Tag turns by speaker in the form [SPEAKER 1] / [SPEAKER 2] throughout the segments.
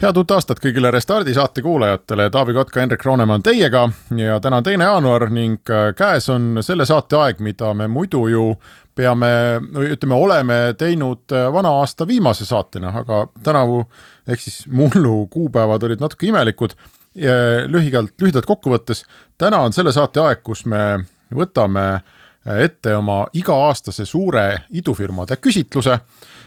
[SPEAKER 1] head uut aastat kõigile Restardi saate kuulajatele, Taavi Kotka, Hendrik Roonemaa on teiega ja täna on teine jaanuar ning äh, käes on selle saate aeg, mida me muidu ju peame, ütleme, oleme teinud äh, vana aasta viimase saatena, aga tänavu ehk siis mullu kuupäevad olid natuke imelikud. lühidalt, lühidalt kokkuvõttes, täna on selle saate aeg, kus me võtame ette oma iga-aastase suure idufirmade küsitluse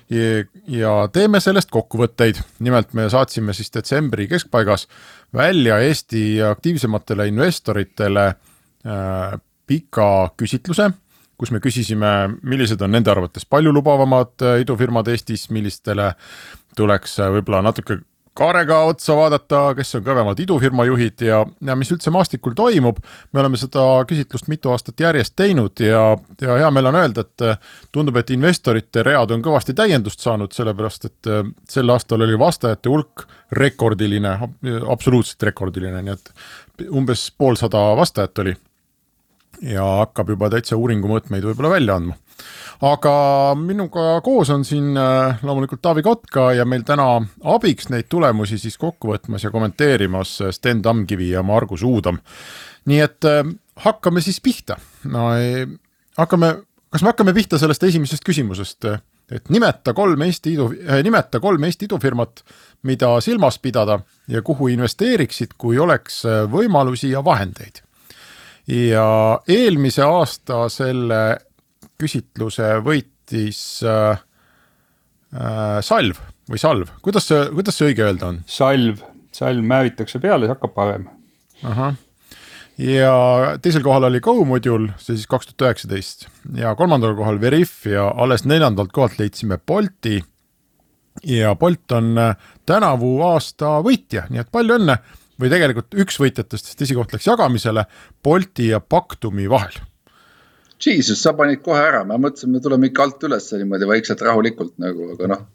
[SPEAKER 1] ja teeme sellest kokkuvõtteid. nimelt me saatsime siis detsembri keskpaigas välja Eesti aktiivsematele investoritele äh, pika küsitluse, kus me küsisime, millised on nende arvates paljulubavamad äh, idufirmad Eestis, millistele tuleks äh, võib-olla natuke kaarega otsa vaadata, kes on kõvemad idufirma juhid ja, ja mis üldse maastikul toimub. me oleme seda küsitlust mitu aastat järjest teinud ja, ja hea meel on öelda, et tundub, et investorite read on kõvasti täiendust saanud, sellepärast et äh, sel aastal oli vastajate hulk rekordiline, absoluutselt rekordiline, nii et umbes poolsada vastajat oli. Ja hakkab juba täitsa uuringu mõõtmeid võib-olla välja andma aga minuga koos on siin äh, loomulikult Taavi Kotka ja meil täna abiks neid tulemusi siis kokku võtmas ja kommenteerimas äh, Sten Tamkivi ja Margus Uudam. nii et äh, hakkame siis pihta. no hakkame, kas me hakkame pihta sellest esimesest küsimusest, et nimeta kolm Eesti idu, nimeta kolm Eesti idufirmat, mida silmas pidada ja kuhu investeeriksid, kui oleks võimalusi ja vahendeid. Ja eelmise aasta selle küsitluse võitis äh, äh, Salv või Salv, kuidas see, kuidas see õige öelda on?
[SPEAKER 2] Salv, salv määritakse peale, siis hakkab parem.
[SPEAKER 1] ahah, ja teisel kohal oli GoModule, see siis kaks tuhat üheksateist ja kolmandal kohal Veriff ja alles neljandalt kohalt leidsime Bolti. ja Bolt on äh, tänavu aasta võitja, nii et palju õnne või tegelikult üks võitjatest, sest esikoht läks jagamisele Bolti ja Pactumi vahel.
[SPEAKER 3] Jesus, sa panid kohe ära, me mõtlesime, me tuleme ikka alt üles niimoodi vaikselt rahulikult nagu, aga noh.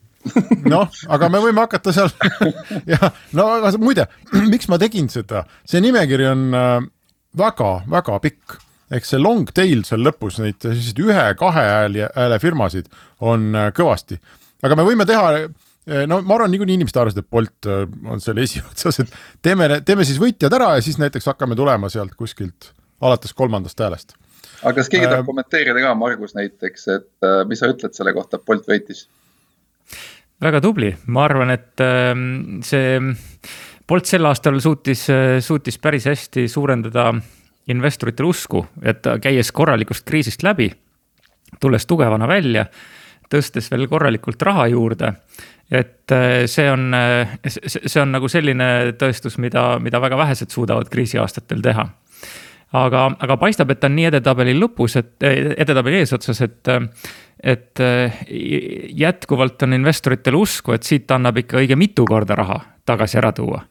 [SPEAKER 1] Noh, aga me võime hakata seal ja no aga muide, miks ma tegin seda, see nimekiri on väga-väga äh, pikk, eks see long tail seal lõpus neid selliseid ühe-kahe hääli, hääle firmasid on äh, kõvasti, aga me võime teha no ma arvan, niikuinii inimesed arvasid, et Bolt on seal esiotsas, et teeme, teeme siis võitjad ära ja siis näiteks hakkame tulema sealt kuskilt alates kolmandast häälest
[SPEAKER 3] aga kas keegi tahab äh, kommenteerida ka, Margus näiteks, et äh, mis sa ütled selle kohta, Bolt võitis?
[SPEAKER 4] väga tubli, ma arvan, et äh, see Bolt sel aastal suutis, äh, suutis päris hästi suurendada investoritel usku, et käies korralikust kriisist läbi, tulles tugevana välja, tõstes veel korralikult raha juurde et äh, see on, see on nagu selline tõestus, mida, mida väga vähesed suudavad kriisiaastatel teha aga, aga paistab, et ta on nii edetabeli lõpus, et edetabeli eesotsas, et, et jätkuvalt on investoritel usku, et siit annab ikka õige mitu korda raha tagasi ära tuua.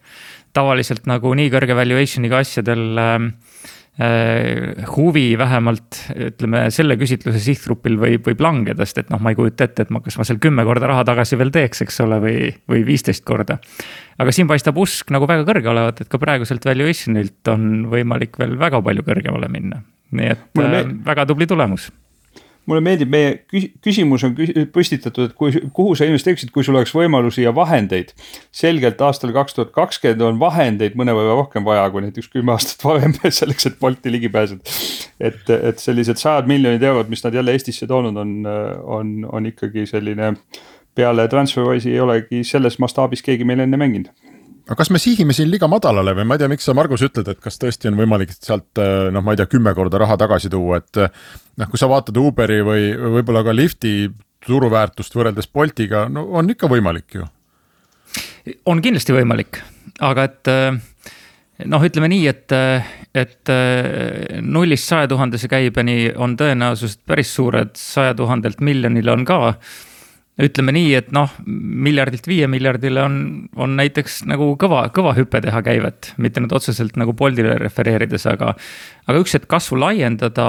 [SPEAKER 4] tavaliselt nagu nii kõrge valuation'iga asjadel äh, Äh, huvi vähemalt ütleme selle küsitluse sihtgrupil võib, võib langeda, sest et noh, ma ei kujuta ette, et ma, kas ma seal kümme korda raha tagasi veel teeks, eks ole, või, või viisteist korda. aga siin paistab usk nagu väga kõrge olevat, et ka praeguselt valuation'ilt on võimalik veel väga palju kõrgemale minna. nii et äh, väga tubli tulemus
[SPEAKER 2] mulle meeldib, meie küsimus on püstitatud, et kui, kuhu sa investeeriksid, kui sul oleks võimalusi ja vahendeid. selgelt aastal kaks tuhat kakskümmend on vahendeid mõnevõrra rohkem vaja kui näiteks kümme aastat varem selleks, et Bolti ligi pääseda. et, et sellised sajad miljonid eurod, mis nad jälle Eestisse toonud on, on, on ikkagi selline. peale Transferwise'i ei olegi selles mastaabis keegi meil enne mänginud
[SPEAKER 1] aga kas me sihime siin liiga madalale või ma ei tea, miks sa, Margus, ütled, et kas tõesti on võimalik sealt noh, ma ei tea, kümme korda raha tagasi tuua, et noh, kui sa vaatad Uberi või võib-olla ka Lifti turuväärtust võrreldes Boltiga, no on ikka võimalik ju.
[SPEAKER 4] on kindlasti võimalik, aga et noh, ütleme nii, et, et nullist saja tuhandese käibeni on tõenäosus päris suured, saja tuhandelt miljonile on ka ütleme nii, et noh, miljardilt viie miljardile on, on näiteks nagu kõva, kõva hüpe teha käivet, mitte nüüd otseselt nagu Boltile refereerides, aga. aga üks hetk kasvu laiendada,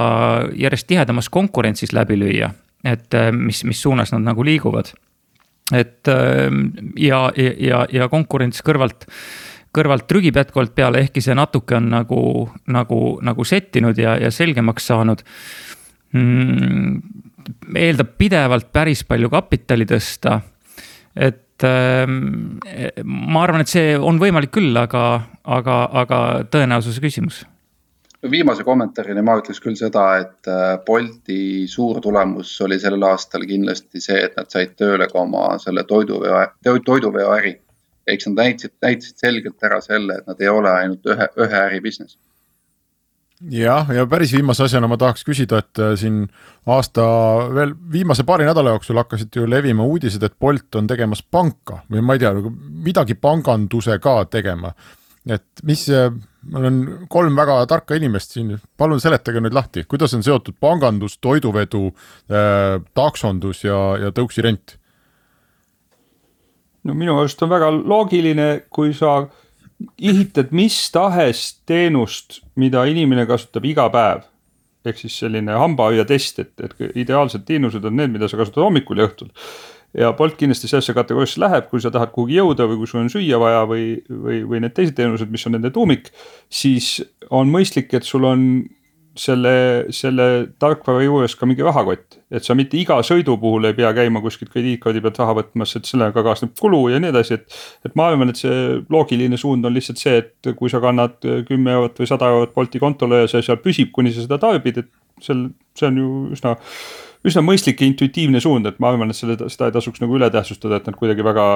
[SPEAKER 4] järjest tihedamas konkurentsis läbi lüüa, et mis, mis suunas nad nagu liiguvad. et ja, ja, ja konkurents kõrvalt kõrvalt trügib jätkuvalt peale, ehkki see natuke on nagu, nagu, nagu settinud ja, ja selgemaks saanud mm,. Eeldab pidevalt päris palju kapitali tõsta. et äh, ma arvan, et see on võimalik küll, aga, aga, aga tõenäosuse küsimus
[SPEAKER 3] viimase kommentaarina ma ütleks küll seda, et äh, Bolti suur tulemus oli sellel aastal kindlasti see, et nad said tööle ka oma selle toiduveo, toiduveoäri eks nad näitasid, näitasid selgelt ära selle, et nad ei ole ainult ühe, ühe äri business.
[SPEAKER 1] Jah, ja päris viimase asjana ma tahaks küsida, et äh, siin aasta veel viimase paari nädala jooksul hakkasid ju levima uudised, et Bolt on tegemas panka või ma ei tea, midagi pangandusega tegema. et mis, mul on kolm väga tarka inimest siin, palun seletage nüüd lahti, kuidas on seotud pangandus, toiduvedu äh,, taksondus ja, ja tõuksirent
[SPEAKER 2] no minu arust on väga loogiline, kui sa ehitad mis tahes teenust, mida inimene kasutab iga päev. ehk siis selline hambaaiatest, et, et ideaalsed teenused on need, mida sa kasutad hommikul ja õhtul. ja Bolt kindlasti sellesse kategooriasse läheb, kui sa tahad kuhugi jõuda või kui sul on süüa vaja või, või, või need teised teenused, mis on nende tuumik. siis on mõistlik, et sul on selle, selle tarkvara juures ka mingi rahakott, et sa mitte iga sõidu puhul ei pea käima kuskilt krediitkaardi pealt raha võtmas, et sellega kaasneb kulu ja nii edasi, et. et ma arvan, et see loogiline suund on lihtsalt see, et kui sa kannad kümme eurot või sada eurot Bolti kontole ja see seal püsib, kuni sa seda tarbid, et seal, see on ju üsna üsna mõistlik ja intuitiivne suund, et ma arvan, et selle, seda ei tasuks nagu üle tähtsustada, et nad kuidagi väga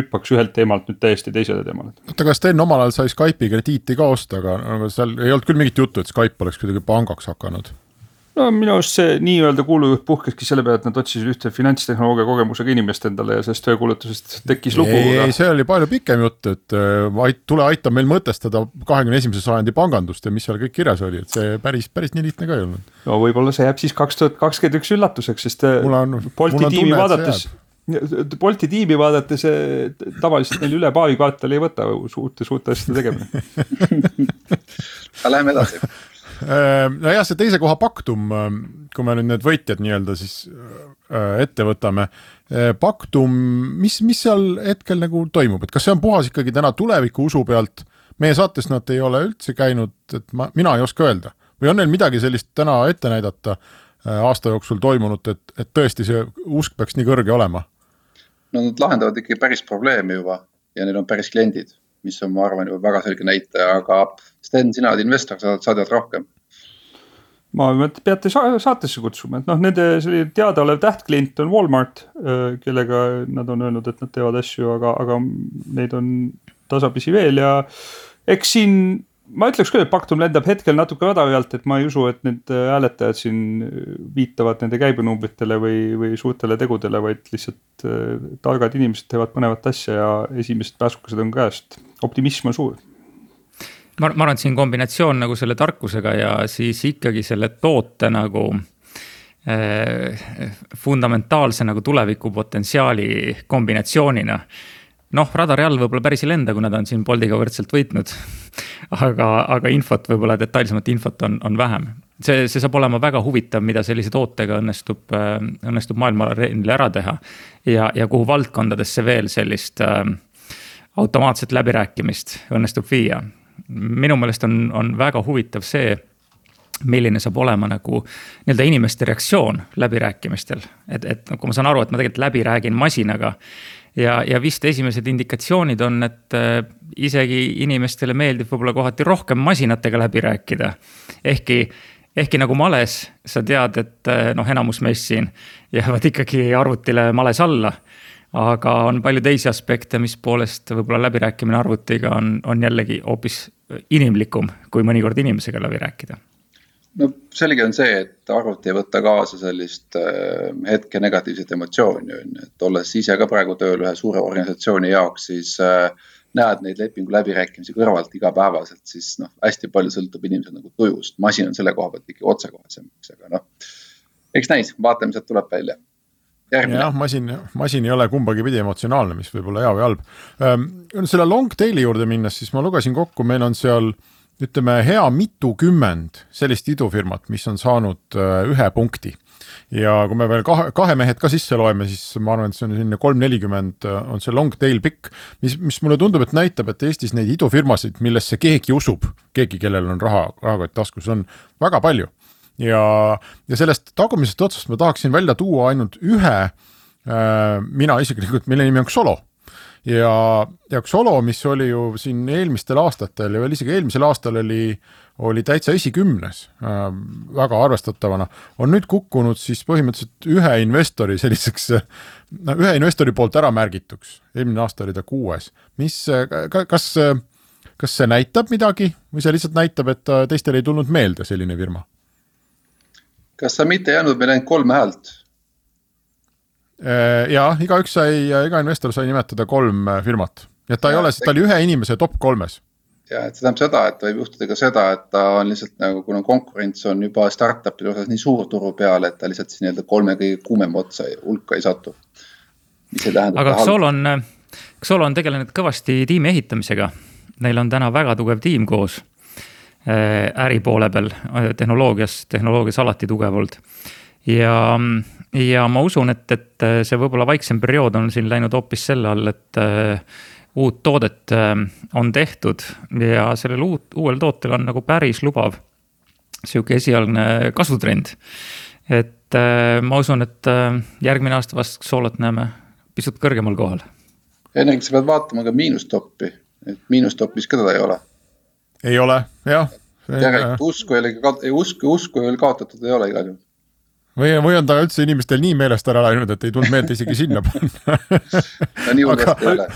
[SPEAKER 2] hüppaks ühelt teemalt nüüd täiesti teisele teemale.
[SPEAKER 1] oota, kas Sten omal ajal sai Skype'i krediiti ka osta, aga, aga seal ei olnud küll mingit juttu, et Skype oleks kuidagi pangaks hakanud
[SPEAKER 2] no minu arust see nii-öelda kuulujutt puhkeski selle peale, et nad otsisid ühte finantstehnoloogia kogemusega inimest endale ja sellest töökuulutusest tekkis lugu.
[SPEAKER 1] ei, see oli palju pikem jutt, et äh, tule aita meil mõtestada kahekümne esimese sajandi pangandust ja mis seal kõik kirjas oli, et see päris, päris nii lihtne ka ei olnud.
[SPEAKER 2] no võib-olla see jääb siis kaks tuhat kakskümmend üks üllatuseks, sest äh, on, Bolti tiimi vaadates Bolti tiimi vaadates tavaliselt neil üle paari kvartali ei võta suurte, suurte asjade tegemine
[SPEAKER 3] aga läheme edasi
[SPEAKER 1] Äh, nojah, see teise koha Paktum, äh, kui me nüüd need võitjad nii-öelda siis äh, ette võtame. Paktum, mis, mis seal hetkel nagu toimub, et kas see on puhas ikkagi täna tuleviku usu pealt? meie saates nad ei ole üldse käinud, et ma, mina ei oska öelda või on neil midagi sellist täna ette näidata aasta jooksul toimunut, et, et tõesti see usk peaks nii kõrge olema?
[SPEAKER 3] no nad lahendavad ikkagi päris probleemi juba ja neil on päris kliendid mis on, ma arvan, juba väga selge näitaja, aga Sten, sina oled investor, sa tead rohkem
[SPEAKER 2] ma arvan, et peate saatesse kutsuma, et noh, nende selline teadaolev tähtklient on Walmart, kellega nad on öelnud, et nad teevad asju, aga, aga neid on tasapisi veel ja eks siin ma ütleks küll, et Paktum lendab hetkel natuke radari alt, et ma ei usu, et need äh, hääletajad siin viitavad nende käibenumbritele või, või suurtele tegudele, vaid lihtsalt äh, targad inimesed teevad põnevat asja ja esimesed pääsukesed on käest, optimism on suur
[SPEAKER 4] ma, ma arvan, et siin kombinatsioon nagu selle tarkusega ja siis ikkagi selle toote nagu äh, fundamentaalse nagu tulevikupotentsiaali kombinatsioonina noh, radari all võib-olla päris ei lenda, kui nad on siin Boltiga võrdselt võitnud. aga, aga infot, võib-olla detailsemat infot on, on vähem. see, see saab olema väga huvitav, mida sellise tootega õnnestub, äh, õnnestub maailma areenil ära teha. ja, ja kuhu valdkondadesse veel sellist äh, automaatset läbirääkimist õnnestub viia. Minu meelest on, on väga huvitav see milline saab olema nagu nii-öelda inimeste reaktsioon läbirääkimistel. et, et kui ma saan aru, et ma tegelikult läbi räägin masinaga ja, ja vist esimesed indikatsioonid on, et äh, isegi inimestele meeldib võib-olla kohati rohkem masinatega läbi rääkida. ehkki, ehkki nagu males, sa tead, et äh, noh, enamus meist siin jäävad ikkagi arvutile males alla. aga on palju teisi aspekte, mis poolest võib-olla läbirääkimine arvutiga on, on jällegi hoopis inimlikum, kui mõnikord inimesega läbi rääkida
[SPEAKER 3] no selge on see, et arvuti ei võta kaasa sellist äh, hetke negatiivset emotsiooni, on ju, et olles ise ka praegu tööl ühe suure organisatsiooni jaoks, siis äh, näed neid lepingu läbirääkimisi kõrvalt igapäevaselt, siis noh, hästi palju sõltub inimese nagu tujust. masin on selle koha pealt ikkagi otsekohesem, eks, aga noh. eks näis, vaatame, mis sealt tuleb välja.
[SPEAKER 1] Jah, masin, masin ei ole kumbagi pidi emotsionaalne, mis võib olla hea või halb. Selle long tail'i juurde minnes, siis ma lugesin kokku, meil on seal ütleme hea mitukümmend sellist idufirmat, mis on saanud ühe punkti ja kui me veel kahe, kahe mehed ka sisse loeme, siis ma arvan, et see on selline kolm, nelikümmend äh, on see long tail pikk, mis, mis mulle tundub, et näitab, et Eestis neid idufirmasid, millesse keegi usub, keegi, kellel on raha, rahakott taskus, on väga palju. Ja, ja sellest tagumisest otsast ma tahaksin välja tuua ainult ühe äh,, mina isiklikult, mille nimi on Xolo. Ja, ja Xolo, mis oli ju siin eelmistel aastatel ja veel isegi eelmisel aastal oli oli täitsa esikümnes äh, väga arvestatavana, on nüüd kukkunud siis põhimõtteliselt ühe investori selliseks, no ühe investori poolt ära märgituks, eelmine aasta oli ta kuues, mis, kas, kas see näitab midagi või see lihtsalt näitab, et teistele ei tulnud meelde selline firma?
[SPEAKER 3] Kas sa mitte jäänud meil ainult kolm häält?
[SPEAKER 1] Äh, ja igaüks sai, iga investor sai nimetada kolm firmat, nii et ta ja, ei ole, ta oli ühe inimese top kolmes
[SPEAKER 3] ja et see tähendab seda, et võib juhtuda ka seda, et ta on lihtsalt nagu, kuna konkurents on juba startup'ide osas nii suur turu peal, et ta lihtsalt siis nii-öelda kolme kõige kuumema otsa hulka ei satu.
[SPEAKER 4] mis ei tähenda. aga Xolo on, Xolo on tegelenud kõvasti tiimi ehitamisega. Neil on täna väga tugev tiim koos äri poole peal, äh, tehnoloogias, tehnoloogias alati tugev olnud. ja, ja ma usun, et, et see võib-olla vaiksem periood on siin läinud hoopis selle all, et äh, uut toodet on tehtud ja sellel uut, uuel tootel on nagu päris lubav sihuke esialgne kasvutrend. et äh, ma usun, et äh, järgmine aasta vast soolot näeme pisut kõrgemal kohal.
[SPEAKER 3] ennekõike sa pead vaatama ka miinustoppi, et miinustopis ka teda ei ole.
[SPEAKER 1] Ei ole, jah.
[SPEAKER 3] järelikult usku ei ole, usku, usku ei ole kaotatud, ei ole igal juhul
[SPEAKER 1] või, või on ta üldse inimestel nii meelest ära läinud, et ei tulnud meelde isegi sinna panna
[SPEAKER 3] ole.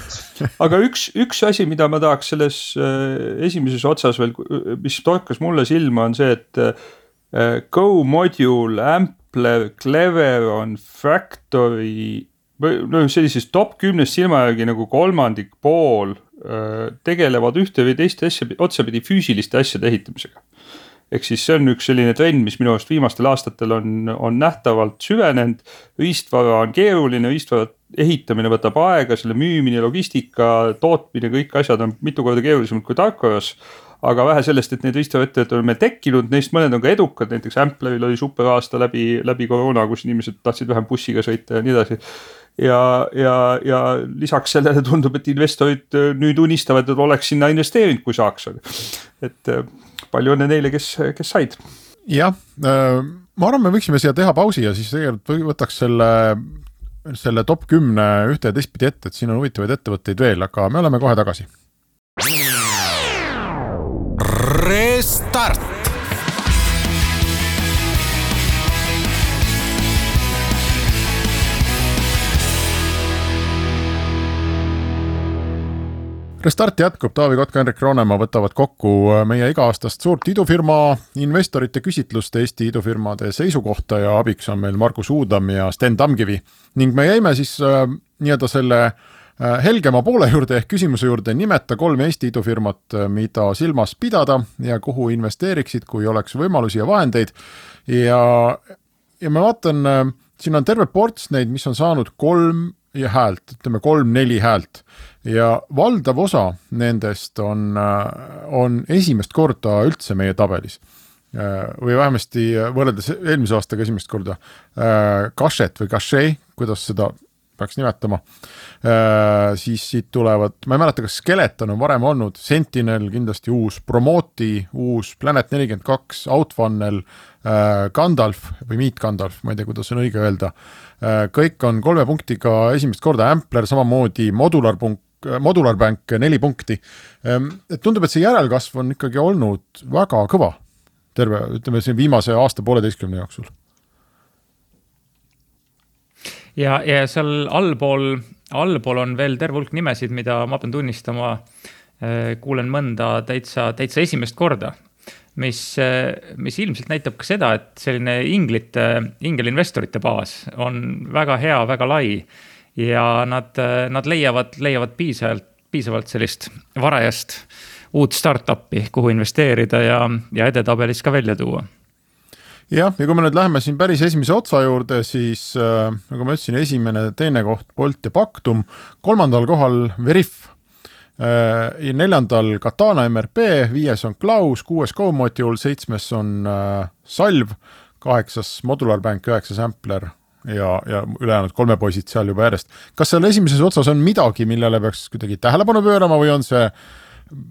[SPEAKER 2] aga üks, üks asi, mida ma tahaks selles äh, esimeses otsas veel, mis torkas mulle silma, on see, et äh, Go module, Ampler, Cleveron, Factory või no sellisest top kümnest silma järgi nagu kolmandik pool äh, tegelevad ühte või teist asja otsapidi füüsiliste asjade ehitamisega ehk siis see on üks selline trend, mis minu arust viimastel aastatel on, on nähtavalt süvenenud. riistvara on keeruline, riistvara ehitamine võtab aega, selle müümine, logistika, tootmine, kõik asjad on mitu korda keerulisemad kui tarkvaras aga vähe sellest, et need riistvaraettevõtted on meil tekkinud, neist mõned on ka edukad, näiteks Ampleril oli super aasta läbi, läbi koroona, kus inimesed tahtsid vähem bussiga sõita ja nii edasi. ja, ja, ja lisaks sellele tundub, et investorid nüüd unistavad, et oleks sinna investeerinud, kui saaks, et palju õnne neile, kes, kes said.
[SPEAKER 1] jah, äh, ma arvan, me võiksime siia teha pausi ja siis tegelikult võtaks selle, selle top kümne ühte ja teistpidi ette, et siin on huvitavaid ettevõtteid veel, aga me oleme kohe tagasi. Restart Restart jätkub, Taavi Kotka, Hendrik Roonemaa võtavad kokku äh, meie iga-aastast suurt idufirma investorite küsitlust Eesti idufirmade seisukohta ja abiks on meil Margus Uudam ja Sten Tamkivi. ning me jäime siis äh, nii-öelda selle äh, helgema poole juurde ehk küsimuse juurde, nimeta kolm Eesti idufirmat, äh, mida silmas pidada ja kuhu investeeriksid, kui oleks võimalusi ja vahendeid. ja, ja ma vaatan, siin on terve ports neid, mis on saanud kolm häält, ütleme kolm-neli häält ja valdav osa nendest on, on esimest korda üldse meie tabelis. või vähemasti võrreldes eelmise aastaga esimest korda. Kašet või Kašei, kuidas seda peaks nimetama. siis siit tulevad, ma ei mäleta, kas Skeleton on varem olnud, Sentinel kindlasti uus, Promoti uus, Planet nelikümmend kaks, Outfunnel, Gandalf või Meet Gandalf, ma ei tea, kuidas on õige öelda. kõik on kolme punktiga esimest korda, Ampler samamoodi, Modular punkt, Modular Bank neli punkti. Ehm, et tundub, et see järelkasv on ikkagi olnud väga kõva terve, ütleme siin viimase aasta-pooleteistkümne jooksul.
[SPEAKER 4] Ja, ja seal allpool, allpool on veel terve hulk nimesid, mida ma pean tunnistama, eh, kuulen mõnda täitsa, täitsa esimest korda mis, eh, mis ilmselt näitab ka seda, et selline inglite, ingelinvestorite baas on väga hea, väga lai ja nad, nad leiavad, leiavad piisavalt, piisavalt sellist varajast uut startup'i, kuhu investeerida ja, ja edetabelis ka välja tuua
[SPEAKER 1] jah, ja kui me nüüd läheme siin päris esimese otsa juurde, siis äh, nagu ma ütlesin, esimene, teine koht Bolt ja Pactum, kolmandal kohal Veriff äh,. ja neljandal Katana MRP, viies on Klaus, kuues GoModule, seitsmes on äh, Salv, kaheksas Modular Bank, üheksas Ampler ja, ja ülejäänud kolmepoisid seal juba järjest. kas seal esimeses otsas on midagi, millele peaks kuidagi tähelepanu pöörama või on see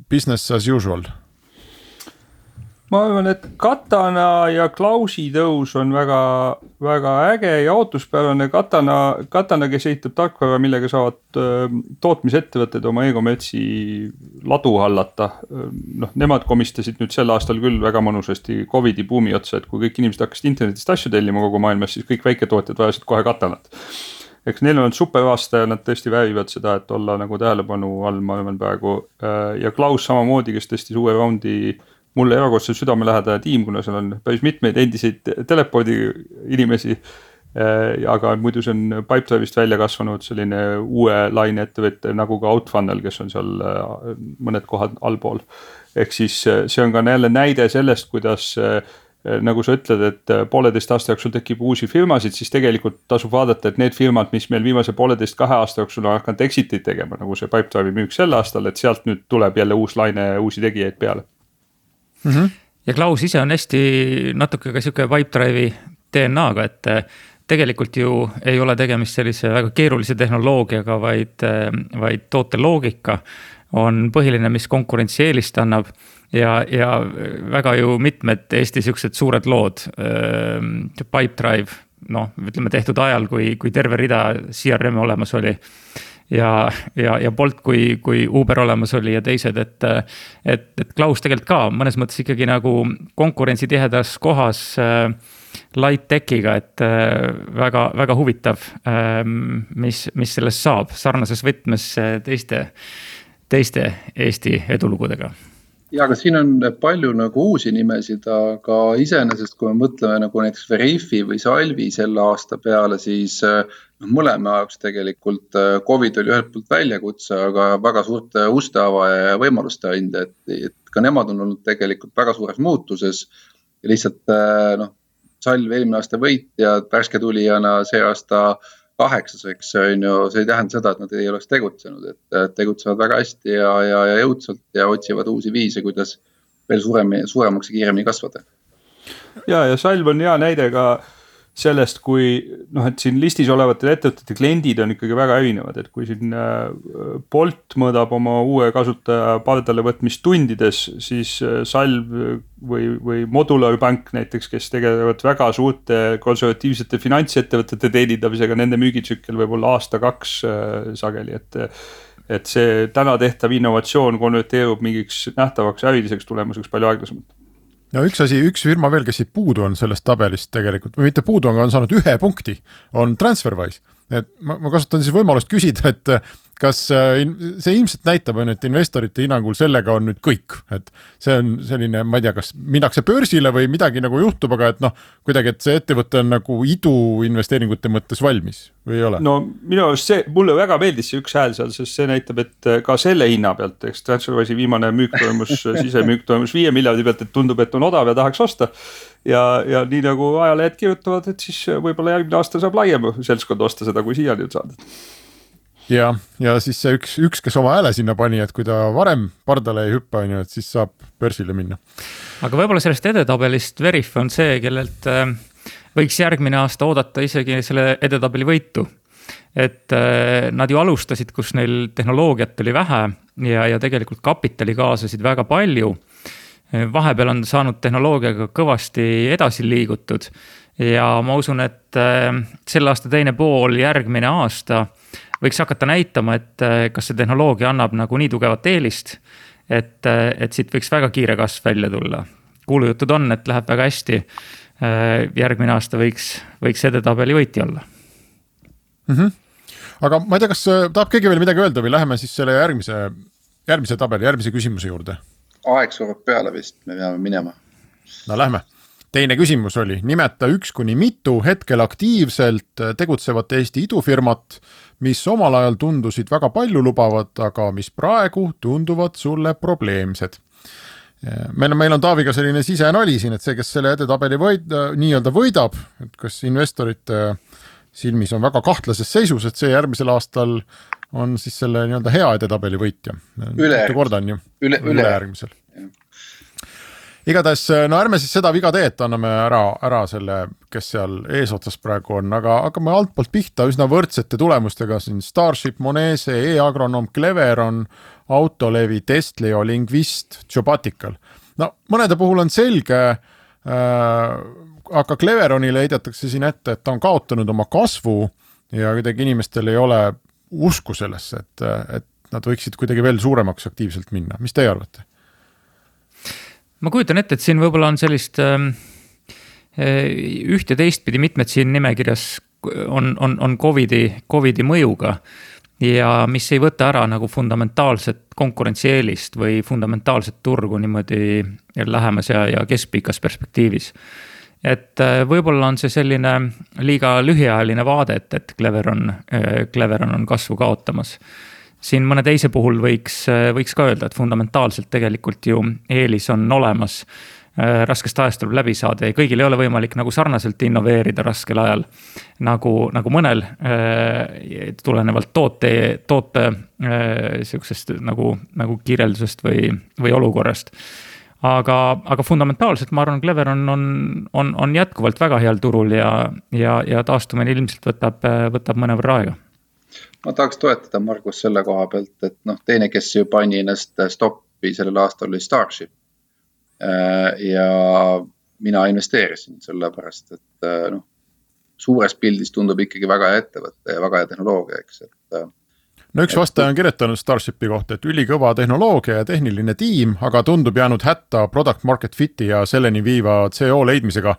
[SPEAKER 1] business as usual?
[SPEAKER 2] Ma arvan, et Katana ja Klausi tõus on väga, väga äge ja ootuspärane. Katana, Katana, kes ehitab tarkvara, millega saavad tootmisettevõtted oma e-kommertsi ladu hallata. noh, nemad komistasid nüüd sel aastal küll väga mõnusasti Covidi buumi otsa, et kui kõik inimesed hakkasid internetist asju tellima kogu maailmas, siis kõik väiketootjad vajasid kohe Katanat eks neil on super aasta ja nad tõesti väärivad seda, et olla nagu tähelepanu all, ma arvan praegu. ja Klaus samamoodi, kes tõstis uue raundi mulle erakordselt südamelähedane tiim, kuna seal on päris mitmeid endiseid telepoodi inimesi. Äh, aga muidu see on Pipedrive'ist välja kasvanud selline uue laine ettevõte nagu ka Outfunnel, kes on seal äh, mõned kohad allpool. ehk siis äh, see on ka jälle näide sellest, kuidas nagu sa ütled, et pooleteist aasta jooksul tekib uusi firmasid, siis tegelikult tasub vaadata, et need firmad, mis meil viimase pooleteist, kahe aasta jooksul on hakanud exit'id tegema, nagu see Pipedrive'i müük sel aastal, et sealt nüüd tuleb jälle uus laine uusi tegijaid peale
[SPEAKER 4] mm. -hmm. ja Klaus ise on hästi natuke ka sihuke Pipedrive'i DNA-ga, et äh, tegelikult ju ei ole tegemist sellise väga keerulise tehnoloogiaga, vaid, äh, vaid tooteloogika on põhiline, mis konkurentsieelist annab ja, ja väga ju mitmed Eesti siuksed suured lood äh,, Pipedrive, noh, ütleme tehtud ajal, kui, kui terve rida CRM-e olemas oli ja, ja, ja Bolt kui, kui Uber olemas oli ja teised, et. et, et Klaus tegelikult ka mõnes mõttes ikkagi nagu konkurentsitihedas kohas äh, light tech'iga, et äh, väga, väga huvitav äh,, mis, mis sellest saab sarnases võtmes teiste, teiste Eesti edulugudega
[SPEAKER 3] ja, aga siin on palju nagu uusi nimesid, aga iseenesest, kui me mõtleme nagu näiteks Veriffi või Salvi selle aasta peale, siis noh, mõlema jaoks tegelikult äh, Covid oli ühelt poolt väljakutse, aga väga suurte uste avaja ja võimaluste andja, et, et ka nemad on olnud tegelikult väga suures muutuses. ja lihtsalt äh, noh, Salv eelmine aasta võitja, värske tulijana see aasta kaheksas, eks on ju, see ei tähenda seda, et nad ei oleks tegutsenud, et tegutsevad väga hästi ja, ja, ja jõudsalt ja otsivad uusi viise, kuidas veel suuremini, suuremaks ja kiiremini kasvada.
[SPEAKER 2] ja, ja Salv on hea näide ka sellest, kui noh, et siin listis olevate ettevõtete kliendid on ikkagi väga erinevad, et kui siin äh, Bolt mõõdab oma uue kasutaja pardale võtmist tundides, siis äh, Salv või, või Modular Bank näiteks, kes tegelevad väga suurte konservatiivsete finantsettevõtete teenindamisega, nende müügitsükkel võib olla aasta-kaks äh, sageli, et et see täna tehtav innovatsioon konverteerub mingiks nähtavaks äriliseks tulemuseks palju aeglasemalt
[SPEAKER 1] no üks asi, üks firma veel, kes siit puudu on sellest tabelist tegelikult või mitte puudu, aga on saanud ühe punkti, on TransferWise. et ma, ma kasutan siis võimalust küsida, et kas äh, see ilmselt näitab, on ju, et investorite hinnangul sellega on nüüd kõik, et see on selline, ma ei tea, kas minnakse börsile või midagi nagu juhtub, aga et noh, kuidagi, et see ettevõte on nagu iduinvesteeringute mõttes valmis või ei ole?
[SPEAKER 2] no minu arust see, mulle väga meeldis see üks hääl seal, sest see näitab, et äh, ka selle hinna pealt, eks Transferwise'i viimane müük toimus sisemüük toimus viie miljardi pealt, et tundub, et on odav ja tahaks osta ja, ja nii nagu ajalehed kirjutavad, et siis võib-olla järgmine aasta saab laiem seltskond osta seda, kui siiani on saadud
[SPEAKER 1] ja, ja siis see üks, üks, kes oma hääle sinna pani, et kui ta varem pardale ei hüppa, on ju, et siis saab börsile minna.
[SPEAKER 4] aga võib-olla sellest edetabelist Veriff on see, kellelt äh, võiks järgmine aasta oodata isegi selle edetabeli võitu. et äh, nad ju alustasid, kus neil tehnoloogiat oli vähe ja, ja tegelikult kapitali kaasasid väga palju. vahepeal on saanud tehnoloogiaga kõvasti edasi liigutud ja ma usun, et äh, selle aasta teine pool, järgmine aasta võiks hakata näitama, et äh, kas see tehnoloogia annab nagu nii tugevat eelist, et, äh, et siit võiks väga kiire kasv välja tulla. kuulujutud on, et läheb väga hästi. Äh, järgmine aasta võiks, võiks edetabeli võitja olla
[SPEAKER 1] mm. -hmm. aga ma ei tea, kas tahab keegi veel midagi öelda või läheme siis selle järgmise, järgmise tabeli, järgmise küsimuse juurde?
[SPEAKER 3] aeg surub peale vist, me peame minema.
[SPEAKER 1] no lähme teine küsimus oli, nimeta üks kuni mitu hetkel aktiivselt tegutsevat Eesti idufirmat, mis omal ajal tundusid väga paljulubavat, aga mis praegu tunduvad sulle probleemsed. meil on, meil on Taaviga selline sisenali siin, et see, kes selle edetabeli võid, nii-öelda võidab, et kas investorite silmis on väga kahtlases seisus, et see järgmisel aastal on siis selle nii-öelda hea edetabeli võitja. ju
[SPEAKER 3] üle,
[SPEAKER 1] ülejärgmisel üle igatahes no ärme siis seda viga tee, et anname ära, ära selle, kes seal eesotsas praegu on, aga hakkame altpoolt pihta üsna võrdsete tulemustega siin Starship, Monese e, E-Agronom, Cleveron, Autolevi, Testlio, Lingvist, Jobatical. no mõnede puhul on selge äh,, aga Cleveronile heidetakse siin ette, et ta on kaotanud oma kasvu ja kuidagi inimestel ei ole usku sellesse, et, et nad võiksid kuidagi veel suuremaks aktiivselt minna, mis teie arvate?
[SPEAKER 4] Ma kujutan ette, et siin võib-olla on sellist ähm, äh, üht ja teistpidi mitmed siin nimekirjas on, on, on Covidi, Covidi mõjuga. ja mis ei võta ära nagu fundamentaalset konkurentsieelist või fundamentaalset turgu niimoodi lähemas ja, ja keskpikas perspektiivis et äh, võib-olla on see selline liiga lühiajaline vaade, et, et Cleveron, äh, Cleveron on kasvu kaotamas siin mõne teise puhul võiks, võiks ka öelda, et fundamentaalselt tegelikult ju eelis on olemas. Äh, raskest ajast tuleb läbi saada ja kõigil ei ole võimalik nagu sarnaselt innoveerida raskel ajal. nagu, nagu mõnel äh, tulenevalt toote, toote äh, sihukesest nagu, nagu kirjeldusest või, või olukorrast aga, aga fundamentaalselt ma arvan, Cleveron on, on, on jätkuvalt väga heal turul ja, ja, ja taastumine ilmselt võtab, võtab mõnevõrra aega
[SPEAKER 3] ma tahaks toetada Margus selle koha pealt, et noh, teine, kes ju pani ennast stoppi sellel aastal oli Starship. Äh, ja mina investeerisin sellepärast, et äh, noh, suures pildis tundub ikkagi väga hea ettevõte ja väga hea tehnoloogia, eks, et äh,
[SPEAKER 1] no üks vastaja on kirjutanud Starshipi kohta, et ülikõva tehnoloogia ja tehniline tiim, aga tundub jäänud hätta product market fit'i ja selleni viiva CO leidmisega.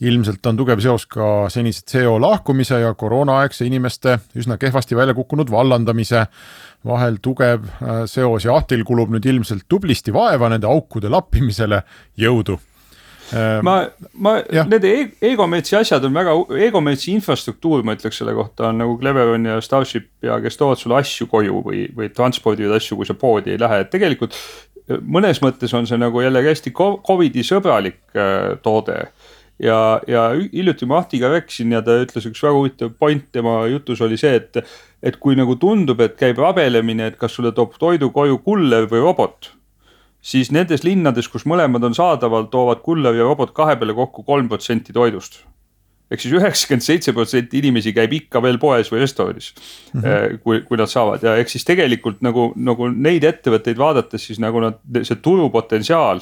[SPEAKER 1] ilmselt on tugev seos ka senise CO lahkumise ja koroonaaegse inimeste üsna kehvasti välja kukkunud vallandamise vahel. Tugev äh, seos ja Ahtil kulub nüüd ilmselt tublisti vaeva nende aukude lappimisele, jõudu
[SPEAKER 2] ma, ma, need Egometsi asjad on väga, Egometsi infrastruktuur, ma ütleks selle kohta, on nagu Cleveron ja Starship ja kes toovad sulle asju koju või, või transpordivad asju, kui sa poodi ei lähe, et tegelikult. mõnes mõttes on see nagu jällegi hästi Covidi sõbralik äh, toode ja, ja hiljuti ma Ahtiga rääkisin ja ta ütles üks väga huvitav point tema jutus oli see, et. et kui nagu tundub, et käib rabelemine, et kas sulle toob toidu koju kuller või robot siis nendes linnades, kus mõlemad on saadaval, toovad kuller ja robot kahe peale kokku kolm protsenti toidust. ehk siis üheksakümmend seitse protsenti inimesi käib ikka veel poes või restoranis mm, -hmm. kui, kui nad saavad ja ehk siis tegelikult nagu, nagu neid ettevõtteid vaadates, siis nagu nad, see turupotentsiaal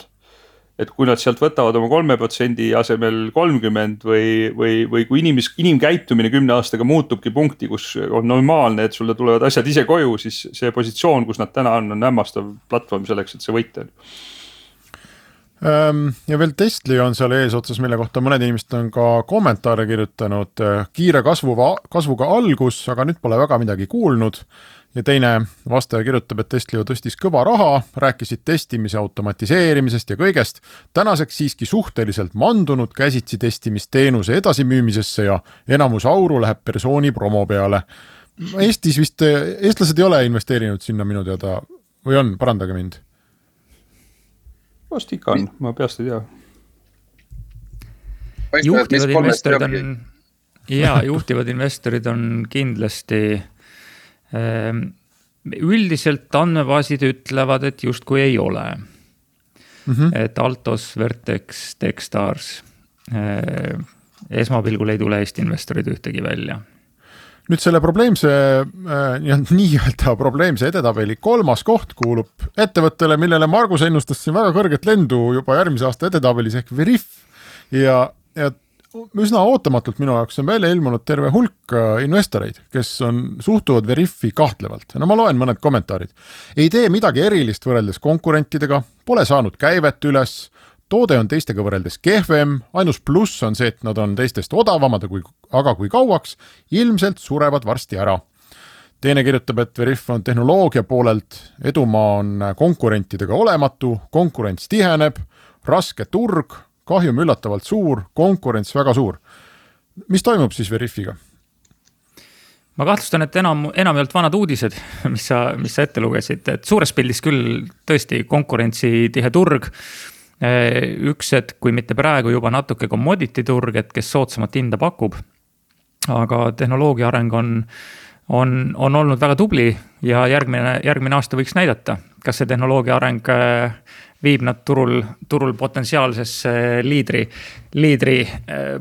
[SPEAKER 2] et kui nad sealt võtavad oma kolme protsendi asemel kolmkümmend või, või, või kui inimes-, inimkäitumine kümne aastaga muutubki punkti, kus on normaalne, et sulle tulevad asjad ise koju, siis see positsioon, kus nad täna on, on hämmastav platvorm selleks, et see võita
[SPEAKER 1] ehm, ja veel Testli on seal eesotsas, mille kohta mõned inimesed on ka kommentaare kirjutanud. kiire kasvuva, kasvuga algus, aga nüüd pole väga midagi kuulnud ja teine vastaja kirjutab, et Testlio tõstis kõva raha, rääkisid testimise automatiseerimisest ja kõigest, tänaseks siiski suhteliselt mandunud käsitsi testimisteenuse edasimüümisesse ja enamus auru läheb persooni promo peale. Eestis vist, eestlased ei ole investeerinud sinna minu teada või on, parandage mind.
[SPEAKER 2] vast ikka on, ma peast ei tea.
[SPEAKER 4] juhtivad investorid on, jaa, juhtivad investorid on kindlasti Ehm, üldiselt andmebaasid ütlevad, et justkui ei ole mm. -hmm. et Altos, Vertex, Techstars eh,, esmapilgul ei tule Eesti investorid ühtegi välja
[SPEAKER 1] nüüd selle probleemse äh,, nii-öelda probleemse edetabeli kolmas koht kuulub ettevõttele, millele Margus ennustas siin väga kõrget lendu juba järgmise aasta edetabelis ehk Veriff ja, ja üsna ootamatult minu jaoks on välja ilmunud terve hulk äh, investoreid, kes on, suhtuvad Veriffi kahtlevalt. no ma loen mõned kommentaarid. ei tee midagi erilist võrreldes konkurentidega, pole saanud käivet üles, toode on teistega võrreldes kehvem, ainus pluss on see, et nad on teistest odavamad, kui, aga kui kauaks, ilmselt surevad varsti ära teine kirjutab, et Veriff on tehnoloogia poolelt, edumaa on konkurentidega olematu, konkurents tiheneb, raske turg kahjum üllatavalt suur, konkurents väga suur. mis toimub siis Veriffiga?
[SPEAKER 4] ma kahtlustan, et enam, enamjaolt vanad uudised, mis sa, mis sa ette lugesid, et suures pildis küll tõesti konkurentsitihe turg. üks hetk, kui mitte praegu juba natuke commodity turg, et kes soodsamat hinda pakub. aga tehnoloogia areng on, on, on olnud väga tubli ja järgmine, järgmine aasta võiks näidata, kas see tehnoloogia areng viib nad turul, turul potentsiaalsesse liidri, liidri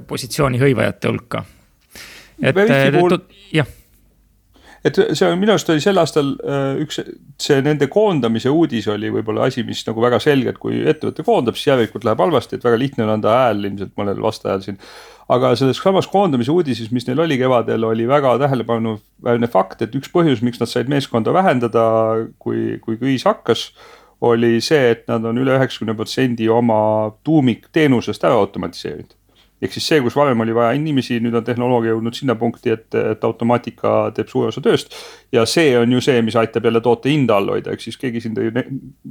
[SPEAKER 4] positsiooni hõivajate hulka.
[SPEAKER 2] et, jah et see on minu arust oli sel aastal äh, üks, see nende koondamise uudis oli võib-olla asi, mis nagu väga selge, et kui ettevõte koondab, siis järelikult läheb halvasti, et väga lihtne on anda hääl ilmselt mõnel vastajal siin. aga selles samas koondamise uudises, mis neil oli kevadel, oli väga tähelepanuväärne fakt, et üks põhjus, miks nad said meeskonda vähendada, kui, kui kriis hakkas oli see, et nad on üle üheksakümne protsendi oma tuumikteenusest ära automatiseerinud. Ehk siis see, kus varem oli vaja inimesi, nüüd on tehnoloogia jõudnud sinna punkti, et, et automaatika teeb suure osa tööst. ja see on ju see, mis aitab jälle toote hinda all hoida, ehk siis keegi siin tõi ne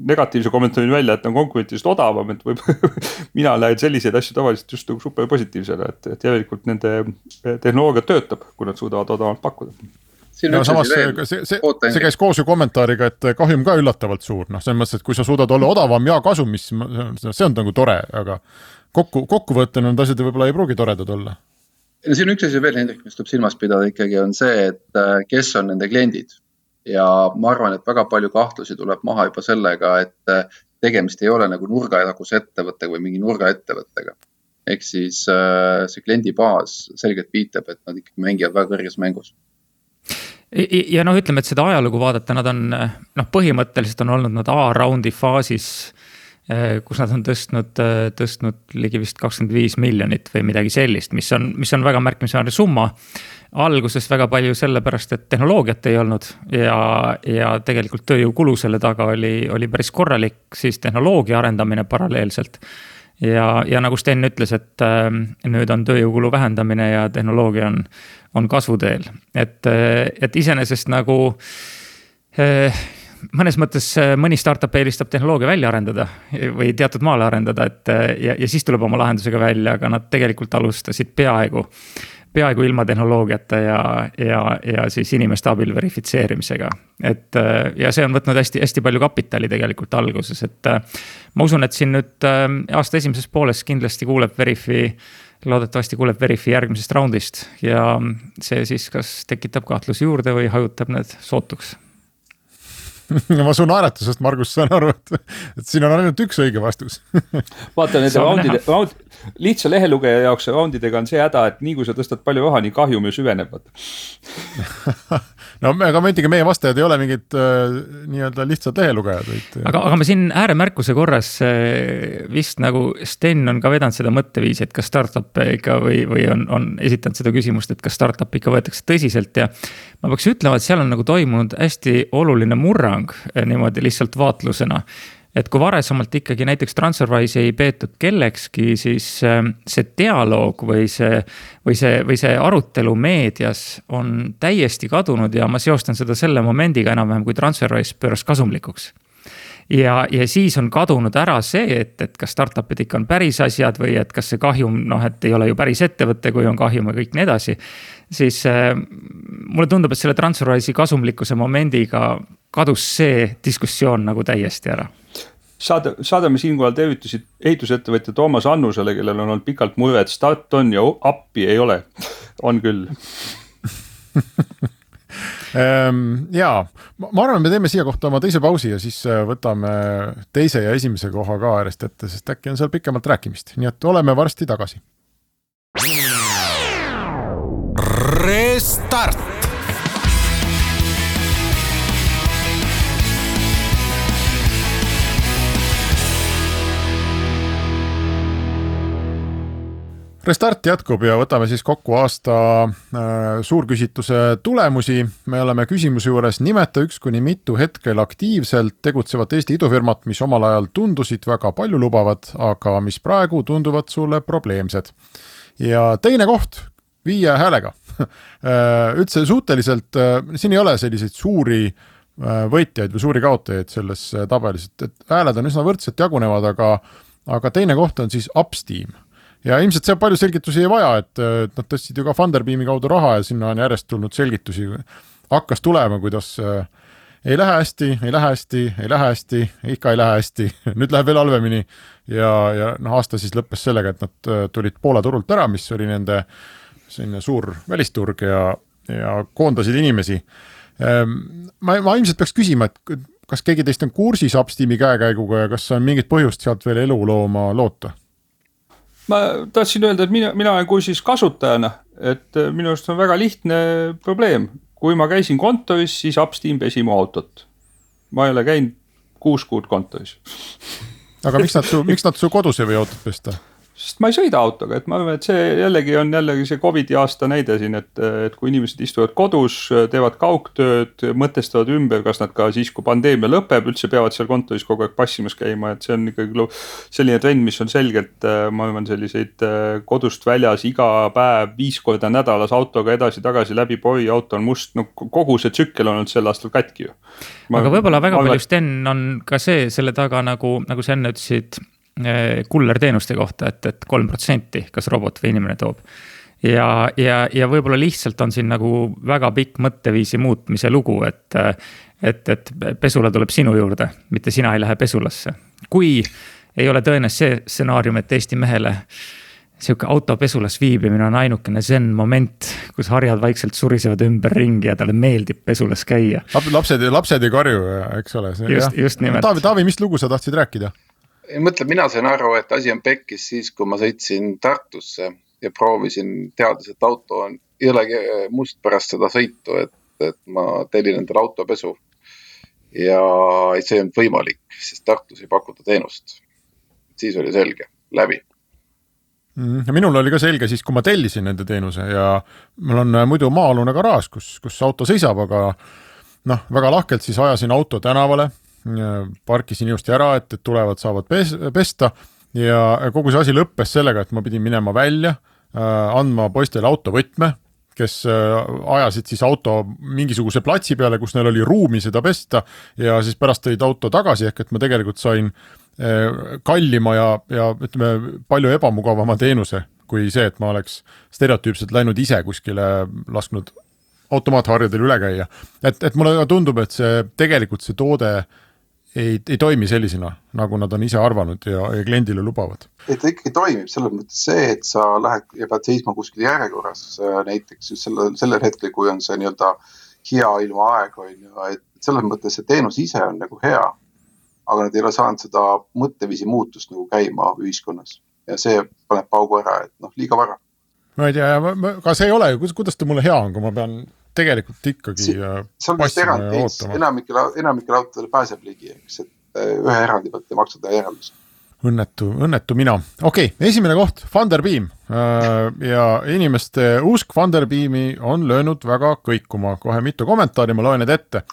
[SPEAKER 2] negatiivse kommentaari välja, et on konkurentidest odavam, et võib mina näen selliseid asju tavaliselt just nagu super positiivsena, et, et järelikult nende tehnoloogia töötab, kui nad suudavad odavamalt pakkuda
[SPEAKER 1] no samas see, see, see, see käis koos ju kommentaariga, et kahjum ka üllatavalt suur, noh, selles mõttes, et kui sa suudad olla odavam ja kasumis, see on nagu tore, aga kokku, kokkuvõttena need asjad võib-olla ei pruugi toredad olla.
[SPEAKER 3] no siin üks asi veel, Hendrik, mis tuleb silmas pidada ikkagi on see, et äh, kes on nende kliendid. ja ma arvan, et väga palju kahtlusi tuleb maha juba sellega, et äh, tegemist ei ole nagu nurgataguse ettevõttega või mingi nurgaettevõttega. ehk siis see kliendibaas selgelt viitab, et nad ikkagi mängivad väga kõrges mängus
[SPEAKER 4] ja noh, ütleme, et seda ajalugu vaadata, nad on noh, põhimõtteliselt on olnud nad A-raundi faasis Äh, kus nad on tõstnud, äh, tõstnud ligi vist kakskümmend viis miljonit või midagi sellist, mis on, mis on väga märkimisväärne summa. alguses väga palju sellepärast, et tehnoloogiat ei olnud ja, ja tegelikult tööjõukulu selle taga oli, oli päris korralik, siis tehnoloogia arendamine paralleelselt. Ja, ja nagu Sten ütles, et äh, nüüd on tööjõukulu vähendamine ja tehnoloogia on, on kasvuteel, et, et iseenesest nagu mõnes mõttes äh, mõni startup eelistab tehnoloogia välja arendada või teatud maale arendada, et äh, ja, ja siis tuleb oma lahendusega välja, aga nad tegelikult alustasid peaaegu, peaaegu ilma tehnoloogiata ja, ja, ja siis inimeste abil verifitseerimisega. et äh, ja see on võtnud hästi-hästi palju kapitali tegelikult alguses, et ma usun, et siin nüüd aasta esimeses pooles kindlasti kuuleb Verifi loodetavasti kuuleb Verifi järgmisest raundist ja see siis kas tekitab kahtlusi juurde või hajutab need sootuks.
[SPEAKER 1] Ma su naeratusest, Margus, saan aru, et, et siin on ainult üks õige vastus.
[SPEAKER 2] Vaata nende raundide, raund, lihtsa lehelugeja jaoks raundidega on see häda, et nii kui sa tõstad palju raha, nii kahjum ju süveneb, vaata
[SPEAKER 1] no aga ometigi meie vastajad ei ole mingid äh, nii-öelda lihtsad lehelugejad, vaid.
[SPEAKER 4] aga, aga ma siin ääremärkuse korras äh, vist nagu Sten on ka vedanud seda mõtteviisi, et kas startup'e ikka või, või on, on esitanud seda küsimust, et kas startup'i ikka võetakse tõsiselt ja. ma peaks ütlema, et seal on nagu toimunud hästi oluline murrang äh, niimoodi lihtsalt vaatlusena et kui varasemalt ikkagi näiteks Transferwise'i ei peetud kellekski, siis ähm, see dialoog või see, või see, või see arutelu meedias on täiesti kadunud ja ma seostan seda selle momendiga enam-vähem, kui Transferwise pööras kasumlikuks ja, ja siis on kadunud ära see, et, et kas startup'id ikka on päris asjad või et kas see kahjum, noh, et ei ole ju päris ettevõte, kui on kahjum ja kõik nii edasi. siis äh, mulle tundub, et selle Transferwise'i kasumlikkuse momendiga kadus see diskussioon nagu täiesti ära.
[SPEAKER 2] Saada, saadame siinkohal tervitusi ehitusettevõtja Toomas Annusele, kellel on olnud pikalt mure, et start on ja appi ei ole. on küll.
[SPEAKER 1] Ehm, ja ma arvan, me teeme siia kohta oma teise pausi ja siis äh, võtame teise ja esimese koha ka järjest ette, sest äkki on seal pikemalt rääkimist, nii et oleme varsti tagasi. Restart Restart jätkub ja võtame siis kokku aasta äh, suurküsitluse tulemusi. me oleme küsimuse juures nimeta üks kuni mitu hetkel aktiivselt tegutsevat Eesti idufirmat, mis omal ajal tundusid väga paljulubavad, aga mis praegu tunduvad sulle probleemsed. ja teine koht viie häälega äh, üldse suhteliselt, äh, siin ei ole selliseid suuri võitjaid või suuri kaotajaid selles tabelis, et, et hääled on üsna võrdselt jagunevad, aga, aga teine koht on siis Upsteam ja ilmselt seal palju selgitusi ei vaja, et, nad tõstsid ju ka Funderbeami kaudu raha ja sinna on järjest tulnud selgitusi, hakkas tulema, kuidas ei lähe hästi, ei lähe hästi, ei lähe hästi, ikka ei lähe hästi, nüüd läheb veel halvemini. ja, ja noh, aasta siis lõppes sellega, et nad äh, tulid Poola turult ära, mis oli nende selline suur välisturg ja, ja koondasid inimesi. Ähm, ma, ma ilmselt peaks küsima, et kas keegi teist on kursis Upsteami käekäiguga ja kas on mingit põhjust sealt veel elu looma loota?
[SPEAKER 2] Ma tahtsin öelda, et mina, mina olen kursis kasutajana, et äh, minu arust on väga lihtne probleem. kui ma käisin kontoris, siis Upsteam pesi mu autot. ma ei ole käinud kuus kuud kontoris
[SPEAKER 1] aga miks nad su, miks nad su kodus ei või autot pesta?
[SPEAKER 2] Sest ma ei sõida autoga, et ma arvan, et see jällegi on jällegi see Covidi aasta näide siin, et, et kui inimesed istuvad kodus, teevad kaugtööd, mõtestavad ümber, kas nad ka siis, kui pandeemia lõpeb, üldse peavad seal kontoris kogu aeg passimas käima, et see on ikkagi selline trend, mis on selgelt, ma arvan, selliseid kodust väljas iga päev viis korda nädalas autoga edasi-tagasi läbi pori, auto on must, no kogu see tsükkel on olnud sel aastal katki ju.
[SPEAKER 4] aga võib-olla väga palju, Sten, on ka see selle taga nagu, nagu sa enne ütlesid kullerteenuste kohta, et, et kolm protsenti, kas robot või inimene toob. ja, ja, ja võib-olla lihtsalt on siin nagu väga pikk mõtteviisi muutmise lugu, et, et, et pesula tuleb sinu juurde, mitte sina ei lähe pesulasse. kui ei ole tõene see stsenaarium, et Eesti mehele sihuke autopesulas viibimine on ainukene zen moment, kus harjad vaikselt surisevad ümberringi ja talle meeldib pesulas käia.
[SPEAKER 1] lapsed, lapsed ei karju, eks ole.
[SPEAKER 4] just, just nimelt.
[SPEAKER 1] Taavi, Taavi, mis lugu sa tahtsid rääkida?
[SPEAKER 3] Ei mõtle, mina sain aru, et asi on pekkis siis, kui ma sõitsin Tartusse ja proovisin, teades, et auto on jõlegi must pärast seda sõitu, et, et ma tellin endale autopesu. ja see ei olnud võimalik, sest Tartus ei pakuta teenust. siis oli selge, läbi
[SPEAKER 1] mm, ja minul oli ka selge siis, kui ma tellisin nende teenuse ja mul on muidu maa-alune garaaž, kus, kus auto seisab, aga noh, väga lahkelt siis ajasin auto tänavale parkisin ilusti ära, et, et tulevad, saavad pes-, pesta ja kogu see asi lõppes sellega, et ma pidin minema välja, äh, andma poistele autovõtme, kes äh, ajasid siis auto mingisuguse platsi peale, kus neil oli ruumi seda pesta ja siis pärast tõid auto tagasi, ehk et ma tegelikult sain äh, kallima ja, ja ütleme, palju ebamugavama teenuse kui see, et ma oleks stereotüüpselt läinud ise kuskile, lasknud automaatharjadel üle käia. et, et mulle tundub, et see tegelikult see toode äh, ei, ei toimi sellisena, nagu nad on ise arvanud ja, ja kliendile lubavad.
[SPEAKER 3] et ta ikkagi toimib selles mõttes see, et sa lähed ja pead seisma kuskil järjekorras äh, näiteks just sellel, sellel hetkel, kui on see nii-öelda hea ilmaaeg on ju, et selles mõttes see teenus ise on nagu hea. aga nad ei ole saanud seda mõtteviisi muutust nagu käima ühiskonnas ja see paneb paugu ära, et noh, liiga vara
[SPEAKER 1] ma ei tea, aga see ei ole ju, kuidas ta mulle hea on, kui ma pean tegelikult ikkagi
[SPEAKER 3] see on vist erand enamikel, enamikel autodel pääseb ligi, eks, et äh, ühe erandi pealt ei maksa teha järeldust
[SPEAKER 1] õnnetu, õnnetu mina. okei okay,, esimene koht, Funderbeam äh, ja inimeste usk Funderbeami on löönud väga kõikuma, kohe mitu kommentaari, ma loen need ette.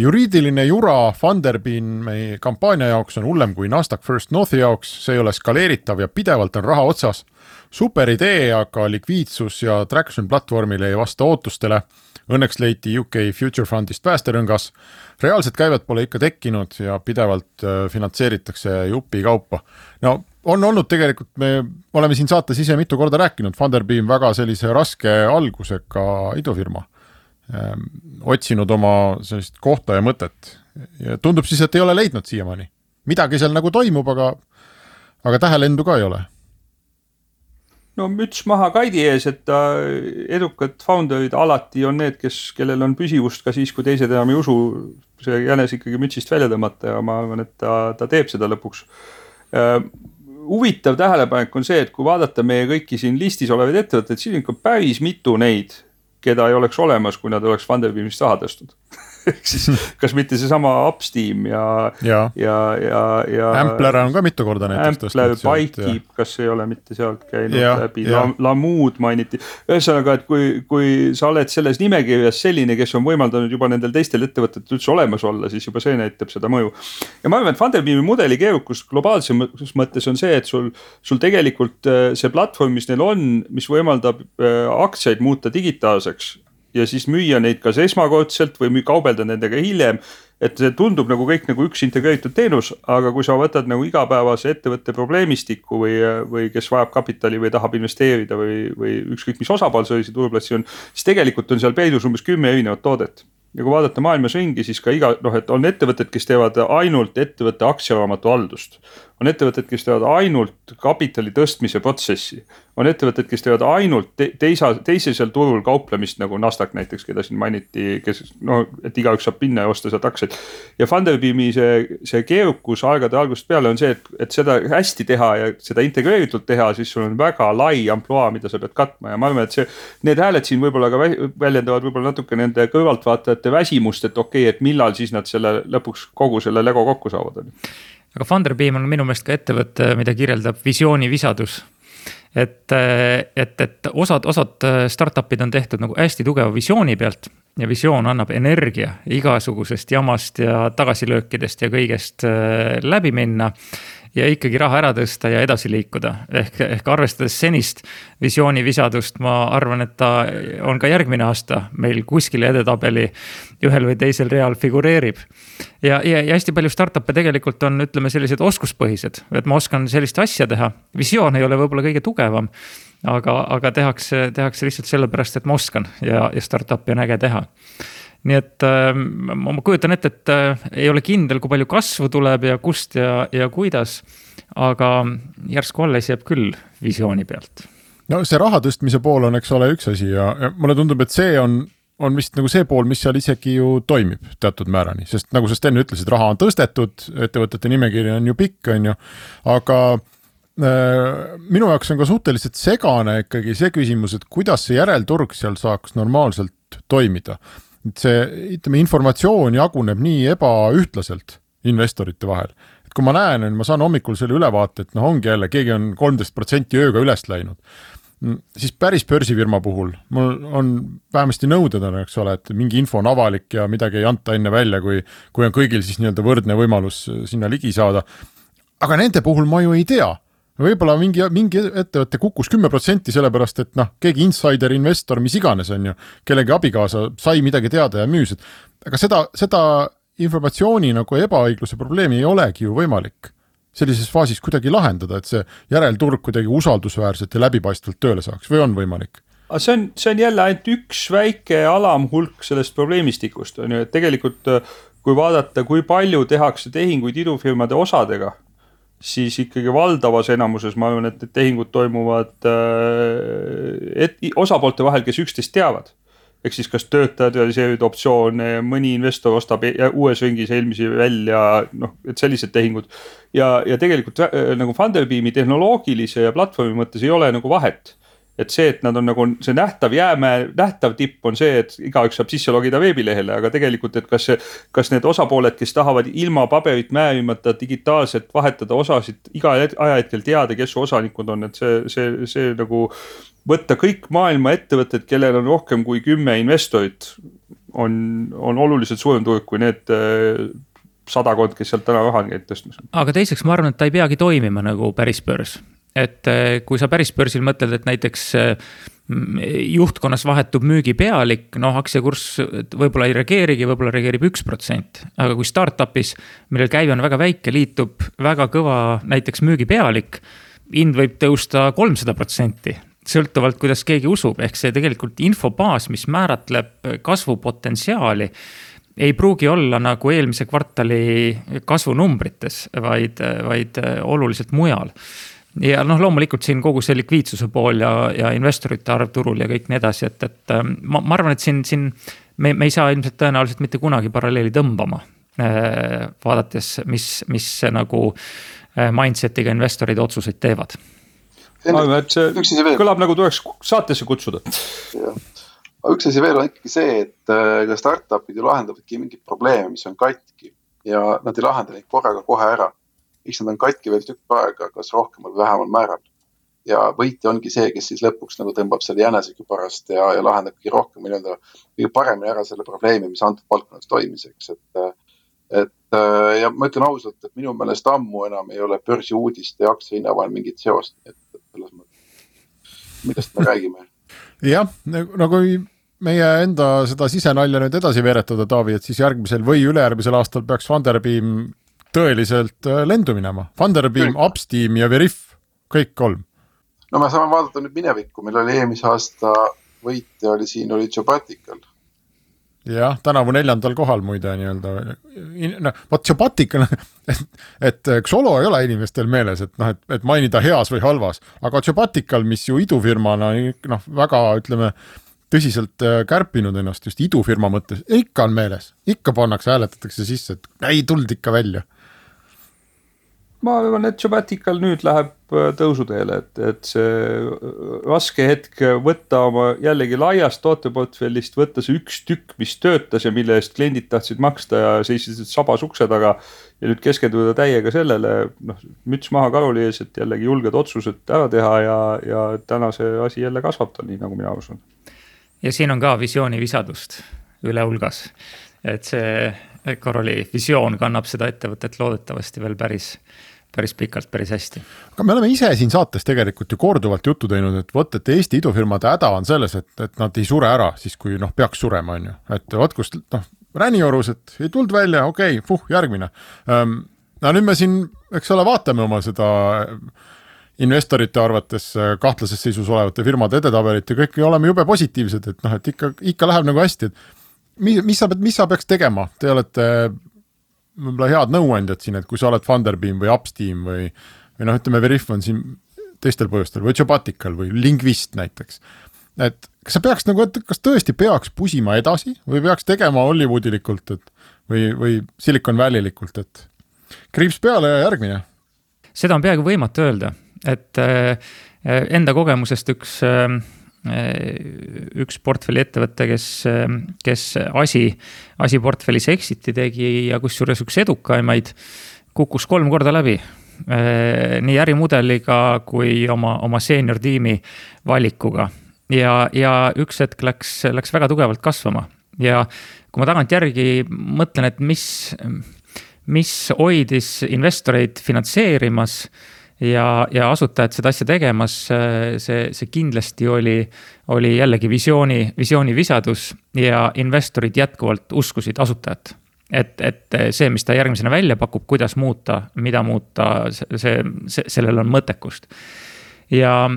[SPEAKER 1] Juriidiline jura Funderbeami kampaania jaoks on hullem kui Nasdaq First Northi jaoks, see ei ole skaleeritav ja pidevalt on raha otsas super idee, aga likviidsus ja traction platvormil ei vasta ootustele. Õnneks leiti UK Future Fundist päästerõngas. reaalset käivet pole ikka tekkinud ja pidevalt äh, finantseeritakse jupikaupa. no on olnud tegelikult, me oleme siin saates ise mitu korda rääkinud, Funderbeam väga sellise raske algusega idufirma. Ähm, otsinud oma sellist kohta ja mõtet ja tundub siis, et ei ole leidnud siiamaani. midagi seal nagu toimub, aga, aga tähelendu ka ei ole
[SPEAKER 2] no müts maha Kaidi ees, et edukad founder'id alati on need, kes, kellel on püsivust ka siis, kui teised enam ei usu. see jänes ikkagi mütsist välja tõmmata ja ma arvan, et ta, ta teeb seda lõpuks. huvitav tähelepanek on see, et kui vaadata meie kõiki siin listis olevaid ettevõtteid, siin on ikka päris mitu neid, keda ei oleks olemas, kui nad oleks Funderbeamist raha tõstnud ehk siis kas mitte seesama Upsteam ja,
[SPEAKER 1] ja,
[SPEAKER 2] ja, ja, ja.
[SPEAKER 1] Ampler on ka mitu korda näiteks
[SPEAKER 2] tõstnud. Bikekeep, kas ei ole mitte sealt käinud ja, läbi, Lamood mainiti. ühesõnaga, et kui, kui sa oled selles nimekirjas selline, kes on võimaldanud juba nendel teistel ettevõtetel üldse olemas olla, siis juba see näitab seda mõju. ja ma arvan, et Funderbeami mudeli keerukus globaalses mõttes on see, et sul, sul tegelikult äh, see platvorm, mis neil on, mis võimaldab äh, aktsiaid muuta digitaalseks ja siis müüa neid kas esmakordselt või kaubelda nendega hiljem. et see tundub nagu kõik nagu üks integreeritud teenus, aga kui sa võtad nagu igapäevase ettevõtte probleemistiku või, või kes vajab kapitali või tahab investeerida või, või ükskõik mis osapool sellise turuplatsi on. siis tegelikult on seal peidus umbes kümme erinevat toodet ja kui vaadata maailmas ringi, siis ka iga noh, et on ettevõtted, kes teevad ainult ettevõtte aktsiaraamatu haldust. On ettevõtted, kes teevad ainult kapitali tõstmise protsessi, on ettevõtted, kes teevad ainult te teisa, teisesel turul kauplemist nagu Nasdaq näiteks, keda siin mainiti, kes no, et igaüks saab minna ja osta sealt aktsiaid. ja Funderbeami see, see keerukus aegade algusest peale on see, et, et seda hästi teha ja seda integreeritult teha, siis sul on väga lai ampluaa, mida sa pead katma. Ja ma arvan, et see, need hääled siin võib-olla ka väljendavad võib-olla natuke nende kõrvaltvaatajate väsimust, et okei okay,, et millal siis nad selle lõpuks kogu selle lego kokku saavad,
[SPEAKER 4] aga Funderbeam on minu meelest ka ettevõte, mida kirjeldab visiooni visadus et, et, et osad, osad startup'id on tehtud nagu hästi tugeva visiooni pealt ja visioon annab energia igasugusest jamast ja tagasilöökidest ja kõigest äh, läbi minna ja ikkagi raha ära tõsta ja edasi liikuda. ehk, ehk arvestades senist visiooni visadust, ma arvan, et ta on ka järgmine aasta meil kuskil edetabeli ühel või teisel real figureerib. ja, ja, ja hästi palju startup'e tegelikult on, ütleme sellised oskuspõhised, et ma oskan sellist asja teha, visioon ei ole võib-olla kõige tugevam aga, aga tehakse, tehakse lihtsalt sellepärast, et ma oskan ja, ja startup'i on äge teha nii et äh, ma kujutan ette, et äh, ei ole kindel, kui palju kasvu tuleb ja kust ja, ja kuidas. aga järsku alles jääb küll visiooni pealt.
[SPEAKER 1] no see raha tõstmise pool on, eks ole, üks asi ja, ja mulle tundub, et see on, on vist nagu see pool, mis seal isegi ju toimib teatud määrani, sest nagu sa enne ütlesid, raha on tõstetud, ettevõtete nimekiri on ju pikk, on ju, aga äh, minu jaoks on ka suhteliselt segane ikkagi see küsimus, et kuidas see järelturg seal saaks normaalselt toimida et see, ütleme, informatsioon jaguneb nii ebaühtlaselt investorite vahel. et kui ma näen, ma saan hommikul selle ülevaate, et noh, ongi jälle, keegi on kolmteist protsenti ööga üles läinud. Mm, siis päris börsifirma puhul mul on vähemasti nõuded on, eks ole, et mingi info on avalik ja midagi ei anta enne välja, kui, kui on kõigil siis nii-öelda võrdne võimalus sinna ligi saada. aga nende puhul ma ju ei tea võib-olla mingi, mingi ettevõte kukkus kümme protsenti sellepärast, et noh, keegi insider investor, mis iganes, on ju, kellegi abikaasa sai midagi teada ja müüs, et aga seda, seda informatsiooni nagu ebaõigluse probleemi ei olegi ju võimalik sellises faasis kuidagi lahendada, et see järelturg kuidagi usaldusväärselt ja läbipaistvalt tööle saaks või on võimalik?
[SPEAKER 2] aga see on, see on jälle ainult üks väike alamhulk sellest probleemistikust on ju, et tegelikult kui vaadata, kui palju tehakse tehinguid idufirmade osadega siis ikkagi valdavas enamuses ma arvan, et need tehingud toimuvad äh, et, osapoolte vahel, kes üksteist teavad. ehk siis kas töötajad realiseerivad optsioone, mõni investor ostab e uues ringis eelmisi välja, noh, et sellised tehingud. ja, ja tegelikult äh, nagu Funderbeami tehnoloogilise ja platvormi mõttes ei ole nagu vahet et see, et nad on nagu see nähtav jäämäe, nähtav tipp on see, et igaüks saab sisse logida veebilehele, aga tegelikult, et kas see, kas need osapooled, kes tahavad ilma paberit määrimata digitaalselt vahetada osasid iga ajahetkel teada, kes su osanikud on, et see, see, see nagu võtta kõik maailma ettevõtted, kellel on rohkem kui kümme investorit, on, on oluliselt suurem turg kui need äh, sadakond, kes sealt täna raha on käinud tõstmas.
[SPEAKER 4] aga teiseks, ma arvan, et ta ei peagi toimima nagu päris börs et äh, kui sa päris börsil mõtled, et näiteks äh, juhtkonnas vahetub müügipealik, noh, aktsiakurss võib-olla ei reageerigi, võib-olla reageerib üks protsent. aga kui startup'is, millel käive on väga väike, liitub väga kõva näiteks müügipealik, hind võib tõusta kolmsada protsenti sõltuvalt, kuidas keegi usub, ehk see tegelikult infobaas, mis määratleb kasvupotentsiaali ei pruugi olla nagu eelmise kvartali kasvunumbrites, vaid, vaid oluliselt mujal ja noh, loomulikult siin kogu see likviidsuse pool ja, ja investorite arv turul ja kõik nii edasi, et, et ähm, ma, ma arvan, et siin, siin me, me ei saa ilmselt tõenäoliselt mitte kunagi paralleeli tõmbama. Äh, vaadates, mis, mis nagu äh, mindset'iga investorid otsuseid teevad.
[SPEAKER 2] arvan, et see kõlab nagu tuleks saatesse kutsuda.
[SPEAKER 3] aga üks asi veel on ikkagi see, et äh, ka startup'id ju lahendavadki mingeid probleeme, mis on katki ja nad ei lahenda neid korraga kohe ära eks nad on katki veel tükk aega, kas rohkemal või vähemal määral. ja võitja ongi see, kes siis lõpuks nagu tõmbab selle jänesekübarast ja, ja lahendab kõige rohkem nii-öelda kõige paremini ära selle probleemi, mis antud valdkonnas toimis, eks, et. et ja ma ütlen ausalt, et minu meelest ammu enam ei ole börsiuudiste ja aktsiahinna vahel mingit seost, et selles mõttes, millest me räägime
[SPEAKER 1] jah, nagu, nagu meie enda seda sisenalja nüüd edasi veeretada, Taavi, et siis järgmisel või ülejärgmisel aastal peaks Funderbeam tõeliselt äh, lendu minema. Funderbeam, Upsteam ja Veriff, kõik kolm.
[SPEAKER 3] no me saame vaadata nüüd minevikku, meil oli eelmise aasta võitja oli siin, oli Jobatical
[SPEAKER 1] jah, tänavu neljandal kohal muide nii-öelda, noh vot Vatikan, et, et Xolo ei ole inimestel meeles, et noh, et, et mainida heas või halvas, aga Tšobatikal, mis ju idufirmana noh, väga ütleme, tõsiselt äh, kärpinud ennast just idufirma mõttes, ikka on meeles, ikka pannakse, hääletatakse sisse, et ei tulnud ikka välja
[SPEAKER 2] ma arvan, et Sabbatical nüüd läheb äh, tõusuteele, et, et see äh, raske hetk võtta oma jällegi laiast tooteportfellist, võtta see üks tükk, mis töötas ja mille eest kliendid tahtsid maksta ja seisid sabas ukse taga. ja nüüd keskenduda täiega sellele, noh müts maha Karoli ees, et jällegi julged otsused ära teha ja, ja täna see asi jälle kasvab tal, nii nagu mina usun.
[SPEAKER 4] ja siin on ka visiooni visadust üle hulgas, et see Karoli visioon kannab seda ettevõtet loodetavasti veel päris päris pikalt, päris hästi.
[SPEAKER 1] aga me oleme ise siin saates tegelikult ju korduvalt juttu teinud, et vot, et Eesti idufirmade häda on selles, et, et nad ei sure ära siis, kui noh, peaks surema, on ju, et vot kust noh, Räniorus, et ei tulnud välja, okei okay,, puh, järgmine. Ehm, no nüüd me siin, eks ole, vaatame oma seda investorite arvates kahtlases seisus olevate firmade edetabelit ja kõik oleme jube positiivsed, et noh, et ikka, ikka läheb nagu hästi, et mis, mis sa, mis sa peaks tegema, te olete võib-olla head nõuandjad siin, et kui sa oled Funderbeam või Upsteam või, või noh, ütleme, Veriff on siin teistel põhjustel või Jobatical või Lingvist näiteks. et kas sa peaks nagu, et kas tõesti peaks pusima edasi või peaks tegema Hollywoodilikult, et või, või Silicon Valleylikult, et kriips peale ja järgmine?
[SPEAKER 4] seda on peaaegu võimatu öelda, et äh, enda kogemusest üks äh, Äh, üks portfelliettevõte, kes, kes asi, asi portfellis exit'i tegi ja kusjuures üks edukaimaid, kukkus kolm korda läbi. Äh, nii ärimudeliga kui oma, oma seenior tiimi valikuga ja, ja üks hetk läks, läks väga tugevalt kasvama ja kui ma tagantjärgi mõtlen, et mis, mis hoidis investoreid finantseerimas ja, ja asutajad seda asja tegemas, see, see kindlasti oli, oli jällegi visiooni, visiooni visadus ja investorid jätkuvalt uskusid asutajat. et, et see, mis ta järgmisena välja pakub, kuidas muuta, mida muuta, see, see, sellel on mõttekust. ja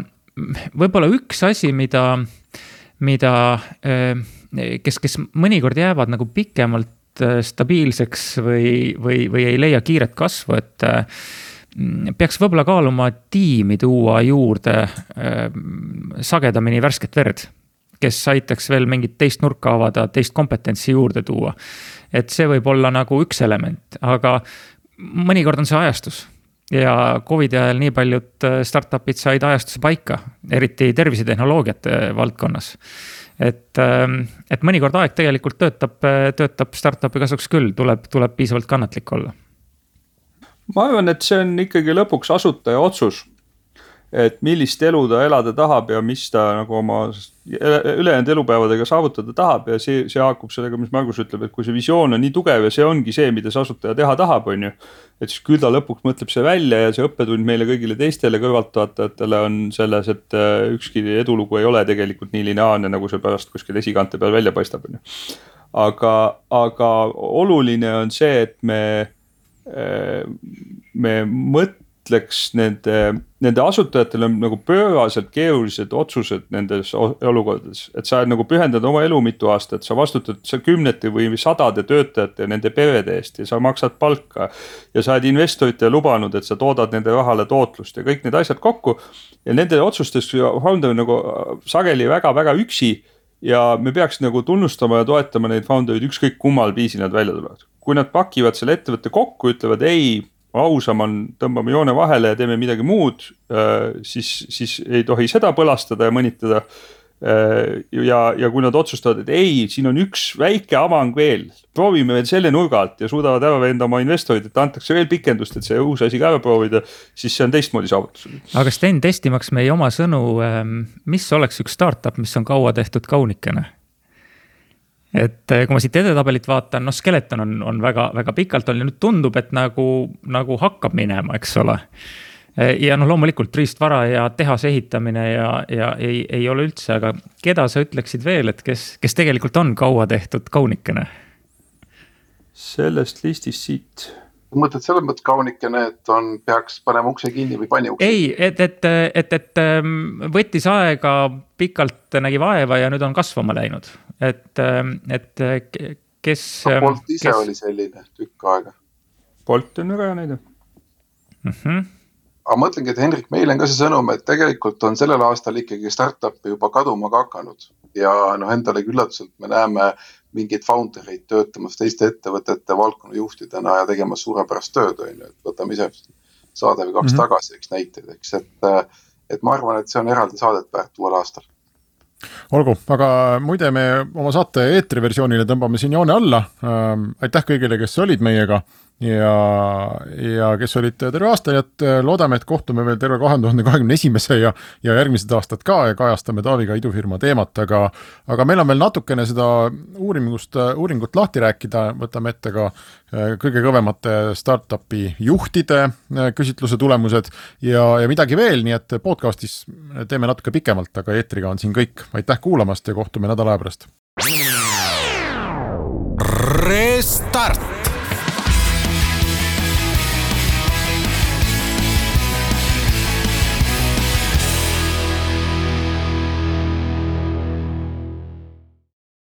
[SPEAKER 4] võib-olla üks asi, mida, mida, kes, kes mõnikord jäävad nagu pikemalt stabiilseks või, või, või ei leia kiiret kasvu, et peaks võib-olla kaaluma tiimi tuua juurde äh, sagedamini värsket verd, kes aitaks veel mingit teist nurka avada, teist kompetentsi juurde tuua. et see võib olla nagu üks element, aga mõnikord on see ajastus ja Covidi ajal nii paljud äh, startup'id said ajastuse paika, eriti tervisetehnoloogiate valdkonnas. et, ähm, et mõnikord aeg tegelikult töötab, töötab startup'i kasuks küll, tuleb, tuleb piisavalt kannatlik olla
[SPEAKER 2] ma arvan, et see on ikkagi lõpuks asutaja otsus. et millist elu ta elada tahab ja mis ta nagu oma ülejäänud elupäevadega saavutada tahab ja see, see haakub sellega, mis Margus ütleb, et kui see visioon on nii tugev ja see ongi see, mida see asutaja teha tahab, on ju. et siis küll ta lõpuks mõtleb see välja ja see õppetund meile kõigile teistele kõrvaltvaatajatele on selles, et äh, ükski edulugu ei ole tegelikult nii lineaarne, nagu see pärast kuskil esikante peal välja paistab, on ju. aga, aga oluline on see, et me me mõtleks nende, nende asutajatel on nagu pööraselt keerulised otsused nendes olukordades. et sa nagu pühendad oma elu mitu aastat, sa vastutad sa kümnete või sadade töötajate ja nende perede eest ja sa maksad palka. ja sa oled investoritele lubanud, et sa toodad nende rahale tootlust ja kõik need asjad kokku. ja nende otsustes founder nagu sageli väga-väga üksi ja me peaks nagu tunnustama ja toetama neid founder eid ükskõik kummal viisil nad välja tulevad kui nad pakivad selle ettevõtte kokku, ütlevad ei, ausam on, tõmbame joone vahele ja teeme midagi muud, äh, siis, siis ei tohi seda põlastada ja mõnitada. Äh, ja, ja kui nad otsustavad, et ei, siin on üks väike avang veel, proovime veel selle nurga alt ja suudavad ära veenda oma investorid, et antakse veel pikendust, et see uus asi ka ära proovida, siis see on teistmoodi saavutus.
[SPEAKER 4] aga Sten, testimaks meie oma sõnu, ähm, mis oleks üks startup, mis on kaua tehtud kaunikene? Et eh, kui ma siit edetabelit vaatan, noh, Skeleton on, on väga, väga pikalt olnud ja nüüd tundub, et nagu, nagu hakkab minema, eks ole. ja noh, loomulikult riistvara ja tehase ehitamine ja, ja ei, ei ole üldse, aga keda sa ütleksid veel, et kes, kes tegelikult on kaua tehtud kaunikene?
[SPEAKER 2] sellest listist siit
[SPEAKER 3] mõtled selles mõttes kaunikene, et on, peaks panema ukse kinni või pani ukse?
[SPEAKER 4] ei, et, et, et, et ähm, võttis aega, pikalt nägi vaeva ja nüüd on kasvama läinud, et, ähm, et kes.
[SPEAKER 3] Bolt ise kes... oli selline tükk aega.
[SPEAKER 2] Bolt on väga hea näide
[SPEAKER 4] mm. -hmm
[SPEAKER 3] aga mõtlengi, et Hendrik, meil on ka see sõnum, et tegelikult on sellel aastal ikkagi startup'e juba kaduma ka hakanud ja noh, endalegi üllatuselt me näeme mingeid founder eid töötamas teiste ettevõtete valdkonnajuhtidena ja tegemas suurepärast tööd, on ju, et võtame ise saade või kaks mm -hmm. tagasi, eks näiteid, eks, et, et ma arvan, et see on eraldi saadet väärt uuel aastal
[SPEAKER 1] olgu, aga muide, me oma saate eetriversioonile tõmbame siin joone alla ähm,. aitäh kõigile, kes olid meiega ja, ja kes olid terve aasta, nii et äh, loodame, et kohtume veel terve kahe tuhande kahekümne esimese ja, ja järgmised aastad ka ja kajastame Taaviga idufirma teemat, aga, aga meil on veel natukene seda uurimust, uuringut lahti rääkida, võtame ette ka äh, kõige kõvemate startup'i juhtide äh, küsitluse tulemused ja, ja midagi veel, nii et podcast'is teeme natuke pikemalt, aga eetriga on siin kõik. aitäh kuulamast ja kohtume nädala aja pärast. Restart